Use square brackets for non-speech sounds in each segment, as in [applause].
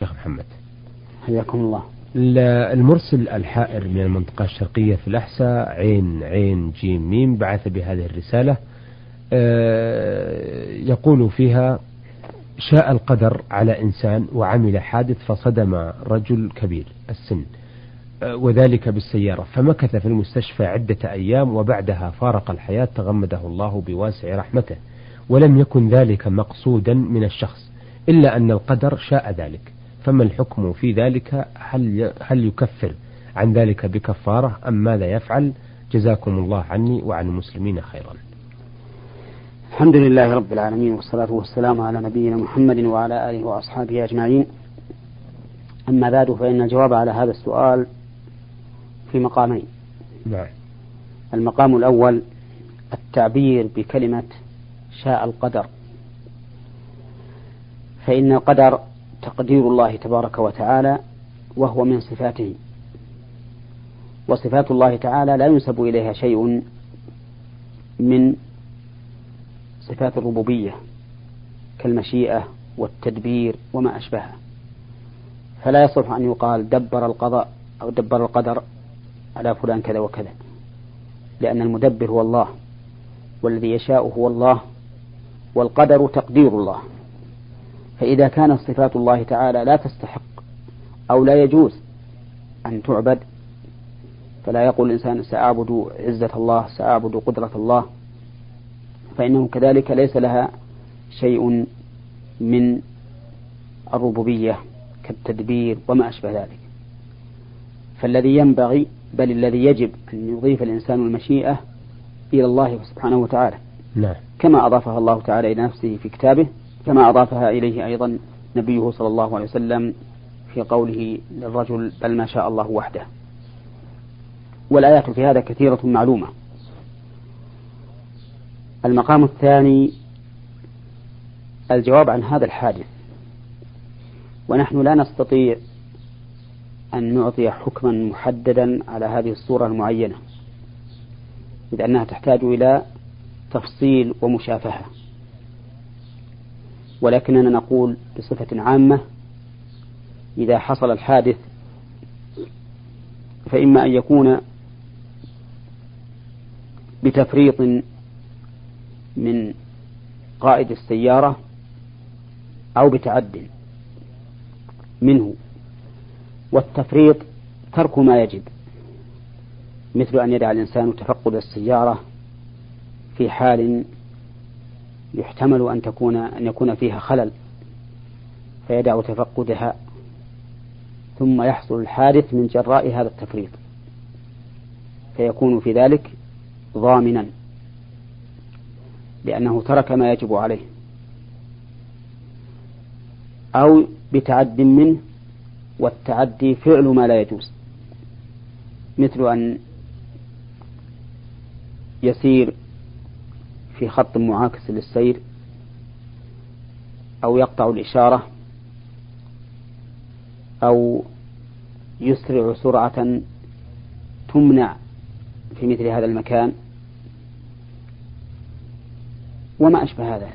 شيخ محمد. حياكم الله. المرسل الحائر من المنطقة الشرقية في الأحساء عين عين جيم ميم بعث بهذه الرسالة آه، يقول فيها شاء القدر على إنسان وعمل حادث فصدم رجل كبير السن آه، وذلك بالسيارة فمكث في المستشفى عدة أيام وبعدها فارق الحياة تغمده الله بواسع رحمته ولم يكن ذلك مقصودا من الشخص إلا أن القدر شاء ذلك. فما الحكم في ذلك؟ هل هل يكفر عن ذلك بكفارة أم ماذا يفعل؟ جزاكم الله عني وعن المسلمين خيرا. الحمد لله رب العالمين والصلاة والسلام على نبينا محمد وعلى آله وأصحابه أجمعين. أما بعد فإن الجواب على هذا السؤال في مقامين. نعم. المقام الأول التعبير بكلمة شاء القدر. فإن القدر تقدير الله تبارك وتعالى وهو من صفاته. وصفات الله تعالى لا ينسب إليها شيء من صفات الربوبية كالمشيئة والتدبير وما أشبهها فلا يصح أن يقال دبر القضاء أو دبر القدر على فلان كذا وكذا لأن المدبر هو الله والذي يشاء هو الله والقدر تقدير الله. فإذا كانت صفات الله تعالى لا تستحق أو لا يجوز أن تعبد فلا يقول الإنسان سأعبد عزة الله سأعبد قدرة الله فإنه كذلك ليس لها شيء من الربوبية كالتدبير وما أشبه ذلك فالذي ينبغي بل الذي يجب أن يضيف الإنسان المشيئة إلى الله سبحانه وتعالى نعم. كما أضافها الله تعالى إلى نفسه في كتابه كما أضافها إليه أيضا نبيه صلى الله عليه وسلم في قوله للرجل بل ما شاء الله وحده. والآيات في هذا كثيرة معلومة. المقام الثاني الجواب عن هذا الحادث. ونحن لا نستطيع أن نعطي حكما محددا على هذه الصورة المعينة إذ أنها تحتاج إلى تفصيل ومشافهة. ولكننا نقول بصفة عامة إذا حصل الحادث فإما أن يكون بتفريط من قائد السيارة أو بتعد منه والتفريط ترك ما يجب مثل أن يدع الإنسان تفقد السيارة في حال يحتمل أن تكون أن يكون فيها خلل فيدع تفقدها ثم يحصل الحادث من جراء هذا التفريط فيكون في ذلك ضامنا لأنه ترك ما يجب عليه أو بتعد منه والتعدي فعل ما لا يجوز مثل أن يسير في خط معاكس للسير أو يقطع الإشارة أو يسرع سرعة تمنع في مثل هذا المكان وما أشبه هذا.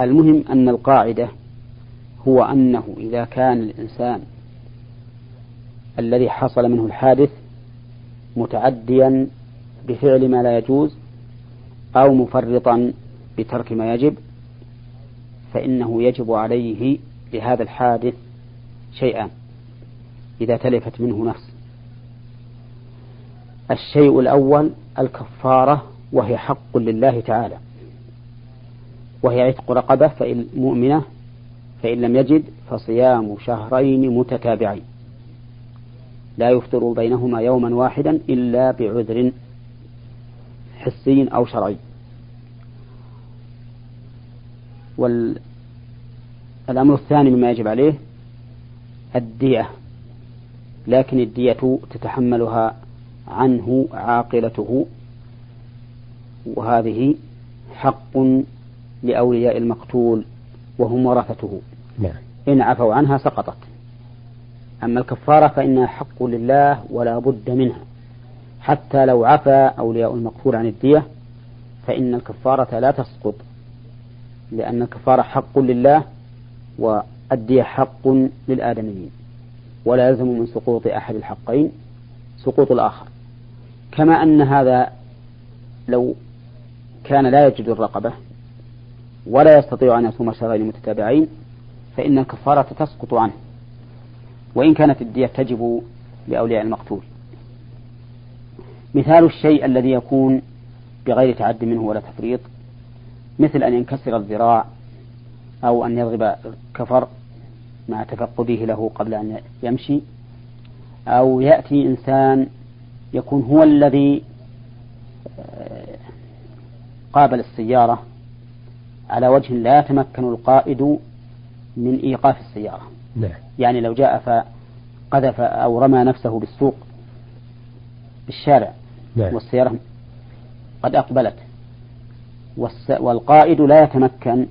المهم أن القاعدة هو أنه إذا كان الإنسان الذي حصل منه الحادث متعديا بفعل ما لا يجوز أو مفرطا بترك ما يجب فإنه يجب عليه لهذا الحادث شيئان إذا تلفت منه نفس. الشيء الأول الكفارة وهي حق لله تعالى وهي عتق رقبة فإن مؤمنة فإن لم يجد فصيام شهرين متتابعين. لا يفطر بينهما يوما واحدا إلا بعذر حسي أو شرعي. والأمر الثاني مما يجب عليه الدية. لكن الدية تتحملها عنه عاقلته. وهذه حق لأولياء المقتول وهم ورثته. نعم. إن عفوا عنها سقطت. أما الكفارة فإنها حق لله ولا بد منها. حتى لو عفى أولياء المقتول عن الدية فإن الكفارة لا تسقط لأن الكفارة حق لله الدية حق للآدميين ولا يلزم من سقوط أحد الحقين سقوط الآخر. كما أن هذا لو كان لا يجد الرقبة ولا يستطيع أن يصوم شهرين متتابعين فإن الكفارة تسقط عنه. وإن كانت الدية تجب لأولياء المقتول. مثال الشيء الذي يكون بغير تعد منه ولا تفريط مثل أن ينكسر الذراع أو أن يضرب كفر مع تفقده له قبل أن يمشي أو يأتي إنسان يكون هو الذي آه، قابل السيارة على وجه لا يتمكن القائد من إيقاف السيارة نعم. يعني لو جاء فقذف أو رمى نفسه بالسوق بالشارع نعم. والسيارة قد أقبلت. والقائد لا يتمكن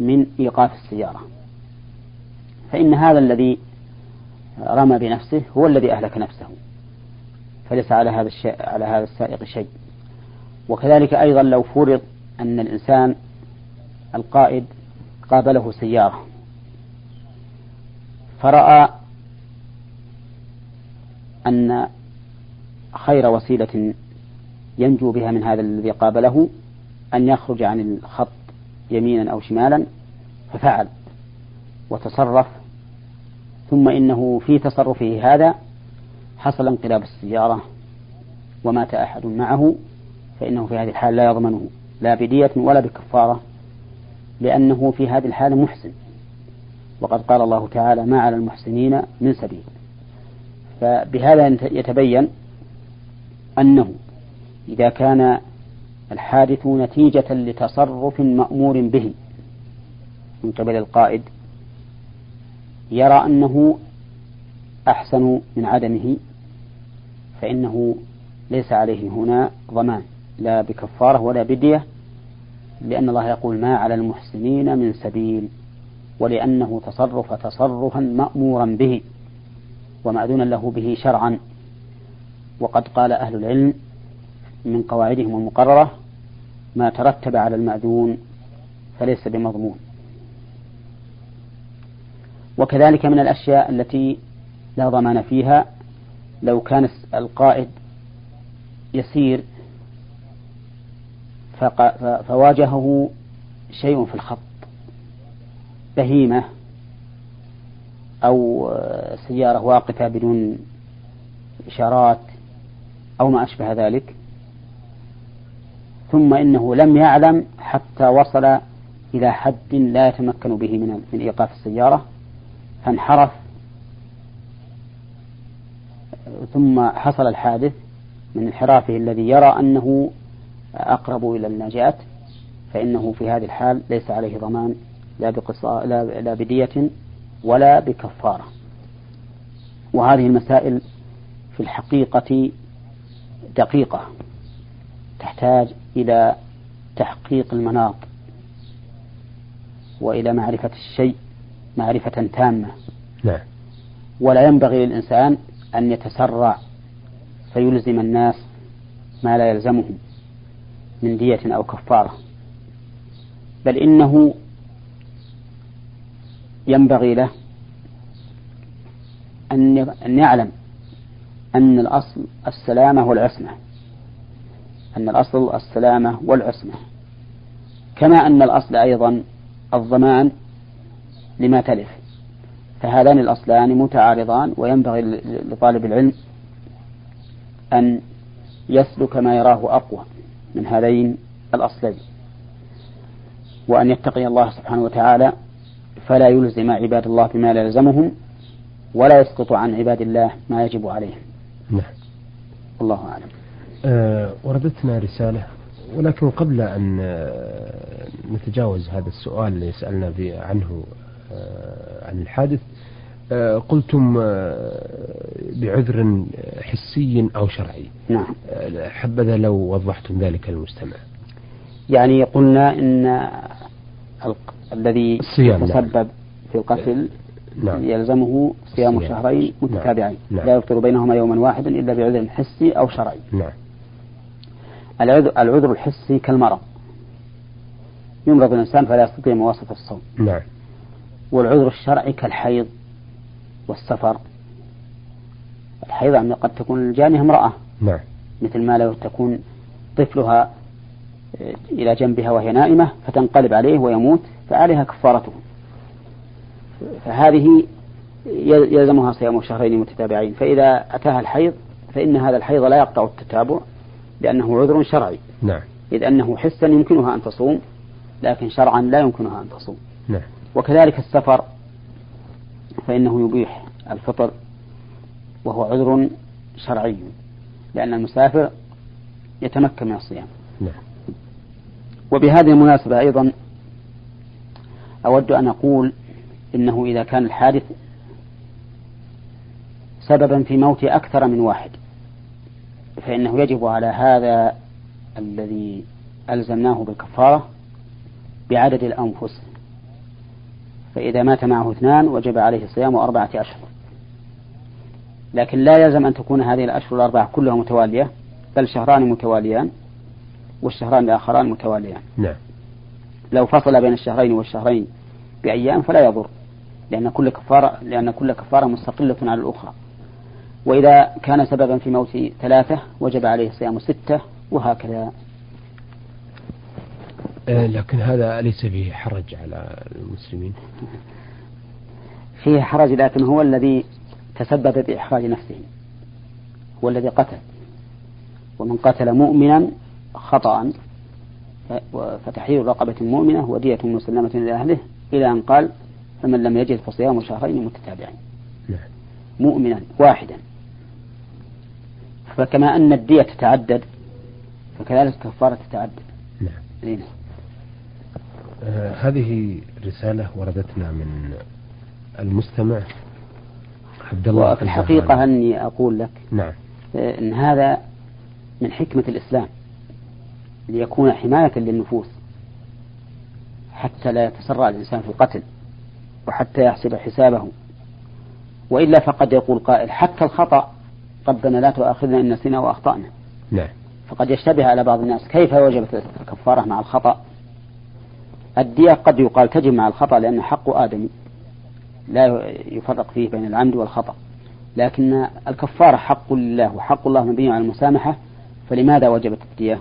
من إيقاف السيارة. فإن هذا الذي رمى بنفسه هو الذي أهلك نفسه. فليس على هذا الشيء على هذا السائق شيء. وكذلك أيضا لو فرض أن الإنسان القائد قابله سيارة. فرأى أن خير وسيلة ينجو بها من هذا الذي قابله أن يخرج عن الخط يمينا أو شمالا ففعل وتصرف. ثم إنه في تصرفه هذا حصل انقلاب السيارة ومات أحد معه فإنه في هذه الحال لا يضمنه لا بدية ولا بكفارة لأنه في هذه الحالة محسن. وقد قال الله تعالى ما على المحسنين من سبيل. فبهذا يتبين أنه إذا كان الحادث نتيجة لتصرف مأمور به من قبل القائد يرى أنه أحسن من عدمه فإنه ليس عليه هنا ضمان لا بكفارة ولا بدية لأن الله يقول ما على المحسنين من سبيل ولأنه تصرف تصرفا مأمورا به ومأذونا له به شرعا. وقد قال أهل العلم من قواعدهم المقررة ما ترتب على المأذون فليس بمضمون. وكذلك من الأشياء التي لا ضمان فيها لو كان القائد يسير فواجهه شيء في الخط بهيمة أو سيارة واقفة بدون إشارات أو ما أشبه ذلك. ثم إنه لم يعلم حتى وصل إلى حد لا يتمكن به من من إيقاف السيارة فانحرف. ثم حصل الحادث من انحرافه الذي يرى أنه أقرب إلى النجاة فإنه في هذه الحال ليس عليه ضمان لا بقصا لا, لا بدية ولا بكفارة. وهذه المسائل في الحقيقة دقيقة. تحتاج إلى تحقيق المناط وإلى معرفة الشيء معرفة تامة. نعم ولا ينبغي للإنسان أن يتسرع فيلزم الناس ما لا يلزمهم من دية أو كفارة. بل إنه ينبغي له أن يعلم أن الأصل السلامة والعصمة. أن الأصل السلامة والعصمة. كما أن الأصل أيضا الضمان لما تلف. فهذان الأصلان متعارضان وينبغي لطالب العلم أن يسلك ما يراه أقوى من هذين الأصلين. وأن يتقي الله سبحانه وتعالى فلا يلزم عباد الله بما لا يلزمهم ولا يسقط عن عباد الله ما يجب عليهم. نعم. الله أعلم. أه وردتنا رسالة ولكن قبل أن آه، نتجاوز هذا السؤال اللي سألنا عنه آه، عن الحادث آه، قلتم بعذر حسي أو شرعي. نعم. حبذا لو وضحتم ذلك للمستمع؟ يعني قلنا إن الذي يتسبب نعم. في القتل نعم. يلزمه صيام. شهرين نعم. متتابعين نعم. لا يفطر بينهما يوما واحدا إلا بعذر حسي أو شرعي نعم. العذر, العذر الحسي كالمرض يمرض الإنسان فلا يستطيع مواصلة الصوم نعم. والعذر الشرعي كالحيض والسفر الحيض يعني قد تكون الجانية امرأة نعم مثل ما لو تكون طفلها آه، إلى جنبها وهي نائمة فتنقلب عليه ويموت فعليها كفارته فهذه يلزمها صيام شهرين متتابعين. فإذا أتاها الحيض فإن هذا الحيض لا يقطع التتابع لأنه عذر شرعي. نعم. إذ أنه حسا يمكنها أن تصوم لكن شرعا لا يمكنها أن تصوم. نعم. وكذلك السفر فإنه يبيح الفطر وهو عذر شرعي لأن المسافر يتمكن من الصيام. نعم. وبهذه المناسبة أيضا أود أن أقول إنه إذا كان الحادث سببا في موت أكثر من واحد. فإنه يجب على هذا الذي ألزمناه بالكفارة بعدد الأنفس. فإذا مات معه اثنان وجب عليه صيام أربعة أشهر. لكن لا يلزم أن تكون هذه الأشهر الأربعة كلها متوالية بل شهران متواليان والشهران الآخران متواليان. نعم. لو فصل بين الشهرين والشهرين بأيام فلا يضر. لأن كل كفارة لأن كل كفارة مستقلة على الأخرى. وإذا كان سببا في موت ثلاثة وجب عليه صيام ستة وهكذا. آه، لكن هذا ليس فيه حرج على المسلمين. فيه حرج لكن هو الذي تسبب بإحراج نفسه. هو الذي قتل. ومن قتل مؤمنا خطأ فتحرير رقبة مؤمنة ودية مسلمة إلى أهله إلى أن قال فمن لم يجد فصيام شهرين متتابعين. نعم. مؤمنا واحدا. فكما أن الدية تتعدد فكذلك الكفارة تتعدد. نعم. نعم آه هذه رسالة وردتنا من المستمع عبد الله وفي الحقيقة أني أقول لك نعم. آه، أن هذا من حكمة الإسلام ليكون حماية للنفوس حتى لا يتسرع الإنسان في القتل. وحتى يحسب حسابه. وإلا فقد يقول قائل حتى الخطأ ربنا لا تؤاخذنا إن نسينا وأخطأنا. نعم. فقد يشتبه على بعض الناس كيف وجبت الكفارة مع الخطأ؟ الدية قد يقال تجب مع الخطأ لأن حق آدم لا يفرق فيه بين العمد والخطأ. لكن الكفارة حق لله وحق الله مبني على المسامحة فلماذا وجبت الدية؟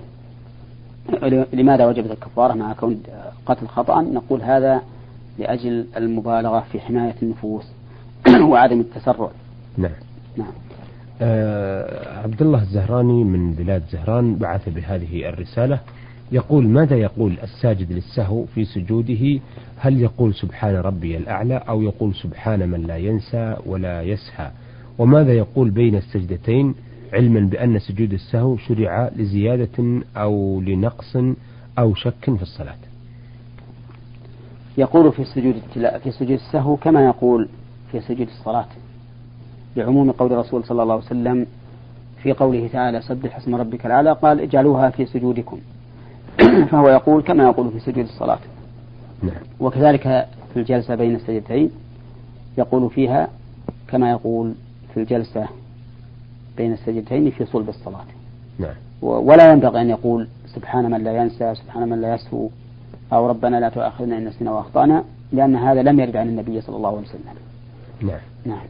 لماذا وجبت الكفارة مع كون قتل خطأ؟ نقول هذا لأجل المبالغة في حماية النفوس [clears throat] وعدم التسرع. نعم. نعم. آه عبد الله الزهراني من بلاد زهران بعث بهذه الرسالة يقول ماذا يقول الساجد للسهو في سجوده؟ هل يقول سبحان ربي الأعلى أو يقول سبحان من لا ينسى ولا يسهى؟ وماذا يقول بين السجدتين؟ علما بأن سجود السهو شرع لزيادة أو لنقص أو شك في الصلاة. يقول في سجود في سجود السهو كما يقول في سجود الصلاة لعموم قول الرسول صلى الله عليه وسلم في قوله تعالى سبح اسم ربك الأعلى قال اجعلوها في سجودكم [clears throat] فهو يقول كما يقول في سجود الصلاة نعم. وكذلك في الجلسة بين السجدتين يقول فيها كما يقول في الجلسة بين السجدتين في صلب الصلاة نعم. ولا ينبغي أن يقول سبحان من لا ينسى سبحان من لا يسهو أو ربنا لا تؤاخذنا إن نسينا وأخطأنا لأن هذا لم يرد عن النبي صلى الله عليه وسلم. نعم. نعم.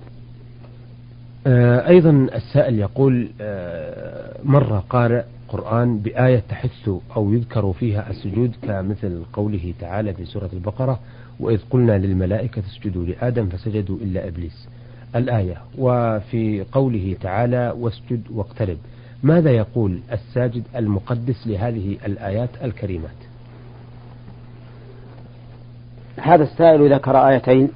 آه أيضا السائل يقول آه مرة قارئ قرآن بآية تحث أو يذكر فيها السجود كمثل قوله تعالى في سورة البقرة وإذ قلنا للملائكة اسجدوا لآدم فسجدوا إلا إبليس. الآية وفي قوله تعالى واسجد واقترب. ماذا يقول الساجد المقدس لهذه الآيات الكريمات؟ هذا السائل ذكر آيتين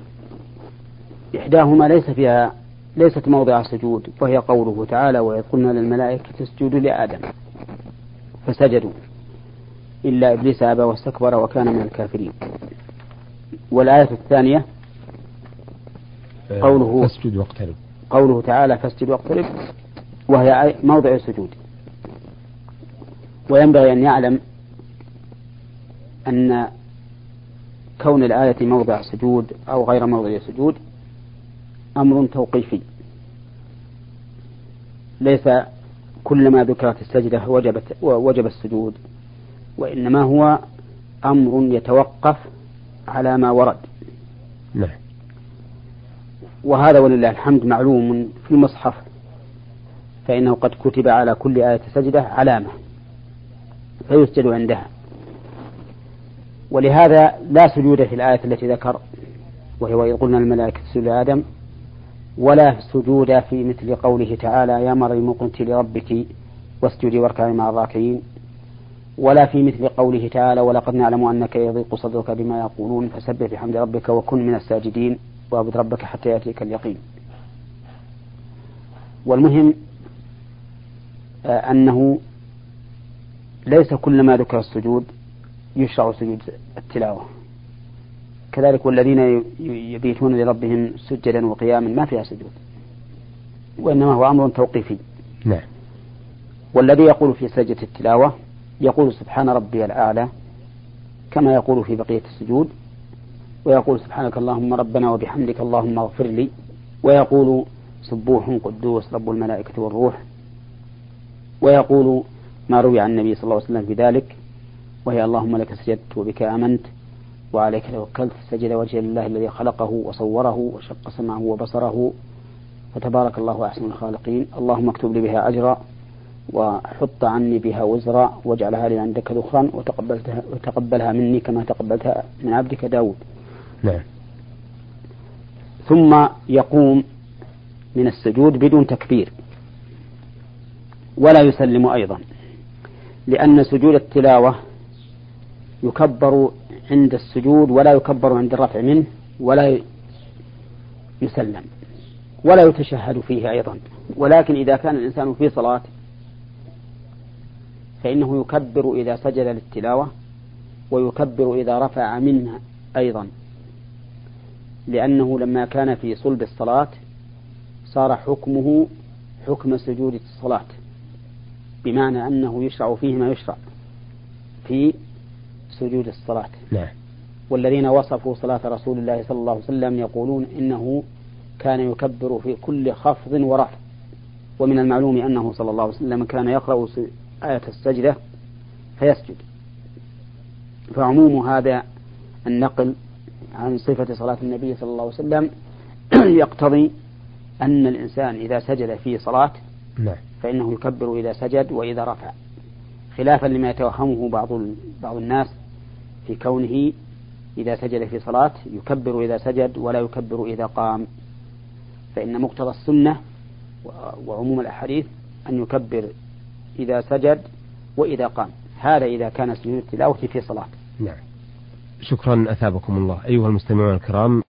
إحداهما ليس فيها ليست موضع سجود وهي قوله تعالى وإذ قلنا للملائكة اسجدوا لآدم. فسجدوا. إلا إبليس أبى واستكبر وكان من الكافرين. والآية الثانية آه، قوله فاسجد واقترب. قوله تعالى فاسجد واقترب وهي موضع السجود وينبغي أن يعلم أن كون الآية موضع سجود أو غير موضع سجود أمر توقيفي. ليس كلما ذكرت السجدة وجبت وجب السجود وإنما هو أمر يتوقف على ما ورد. نعم. وهذا ولله الحمد معلوم في المصحف فإنه قد كتب على كل آية سجدة علامة فيسجد عندها. ولهذا لا سجود في الآية التي ذكر وهي وإذ قلنا الملائكة سجود آدم ولا سجود في مثل قوله تعالى يا مريم قلت لربك واسجدي واركعي مع الراكعين ولا في مثل قوله تعالى ولقد نعلم أنك يضيق صدرك بما يقولون فسبح بحمد ربك وكن من الساجدين واعبد ربك حتى يأتيك اليقين. والمهم آه، أنه ليس كل ما ذكر السجود يشرع سجود التلاوة. كذلك والذين يبيتون لربهم سجدا وقياما ما فيها سجود وإنما هو أمر توقيفي. نعم. والذي يقول في سجدة التلاوة يقول سبحان ربي الأعلى كما يقول في بقية السجود ويقول سبحانك اللهم ربنا وبحمدك اللهم اغفر لي ويقول سبوح قدوس رب الملائكة والروح ويقول ما روي عن النبي صلى الله عليه وسلم في ذلك وهي اللهم لك سجدت وبك آمنت وعليك توكلت سجد وجه لله الذي خلقه وصوره وشق سمعه وبصره فتبارك الله أحسن الخالقين. اللهم اكتب لي بها أجرا وحط عني بها وزرا واجعلها لي عندك ذخرا وتقبلتها وتقبلها مني كما تقبلتها من عبدك داود. نعم. ثم يقوم من السجود بدون تكبير. ولا يسلم أيضا لأن سجود التلاوة يكبر عند السجود ولا يكبر عند الرفع منه ولا يسلم ولا يتشهد فيه أيضا. ولكن إذا كان الإنسان في صلاة فإنه يكبر إذا سجد للتلاوة ويكبر إذا رفع منها أيضا. لأنه لما كان في صلب الصلاة صار حكمه حكم سجود الصلاة بمعنى أنه يشرع فيه ما يشرع في سجود الصلاة. نعم. والذين وصفوا صلاة رسول الله صلى الله عليه وسلم يقولون إنه كان يكبر في كل خفض ورفع ومن المعلوم أنه صلى الله عليه وسلم كان يقرأ آية السجدة فيسجد. فعموم هذا النقل عن صفة صلاة النبي صلى الله عليه وسلم [clears throat] يقتضي أن الإنسان إذا سجد في صلاة نعم. فإنه يكبر إذا سجد وإذا رفع. خلافا لما يتوهمه بعض بعض الناس في كونه إذا سجد في صلاة يكبر إذا سجد ولا يكبر إذا قام. فإن مقتضى السنة وعموم الأحاديث أن يكبر إذا سجد وإذا قام. هذا إذا كان سجود التلاوة في صلاة. نعم. شكرا أثابكم الله. أيها المستمعون الكرام.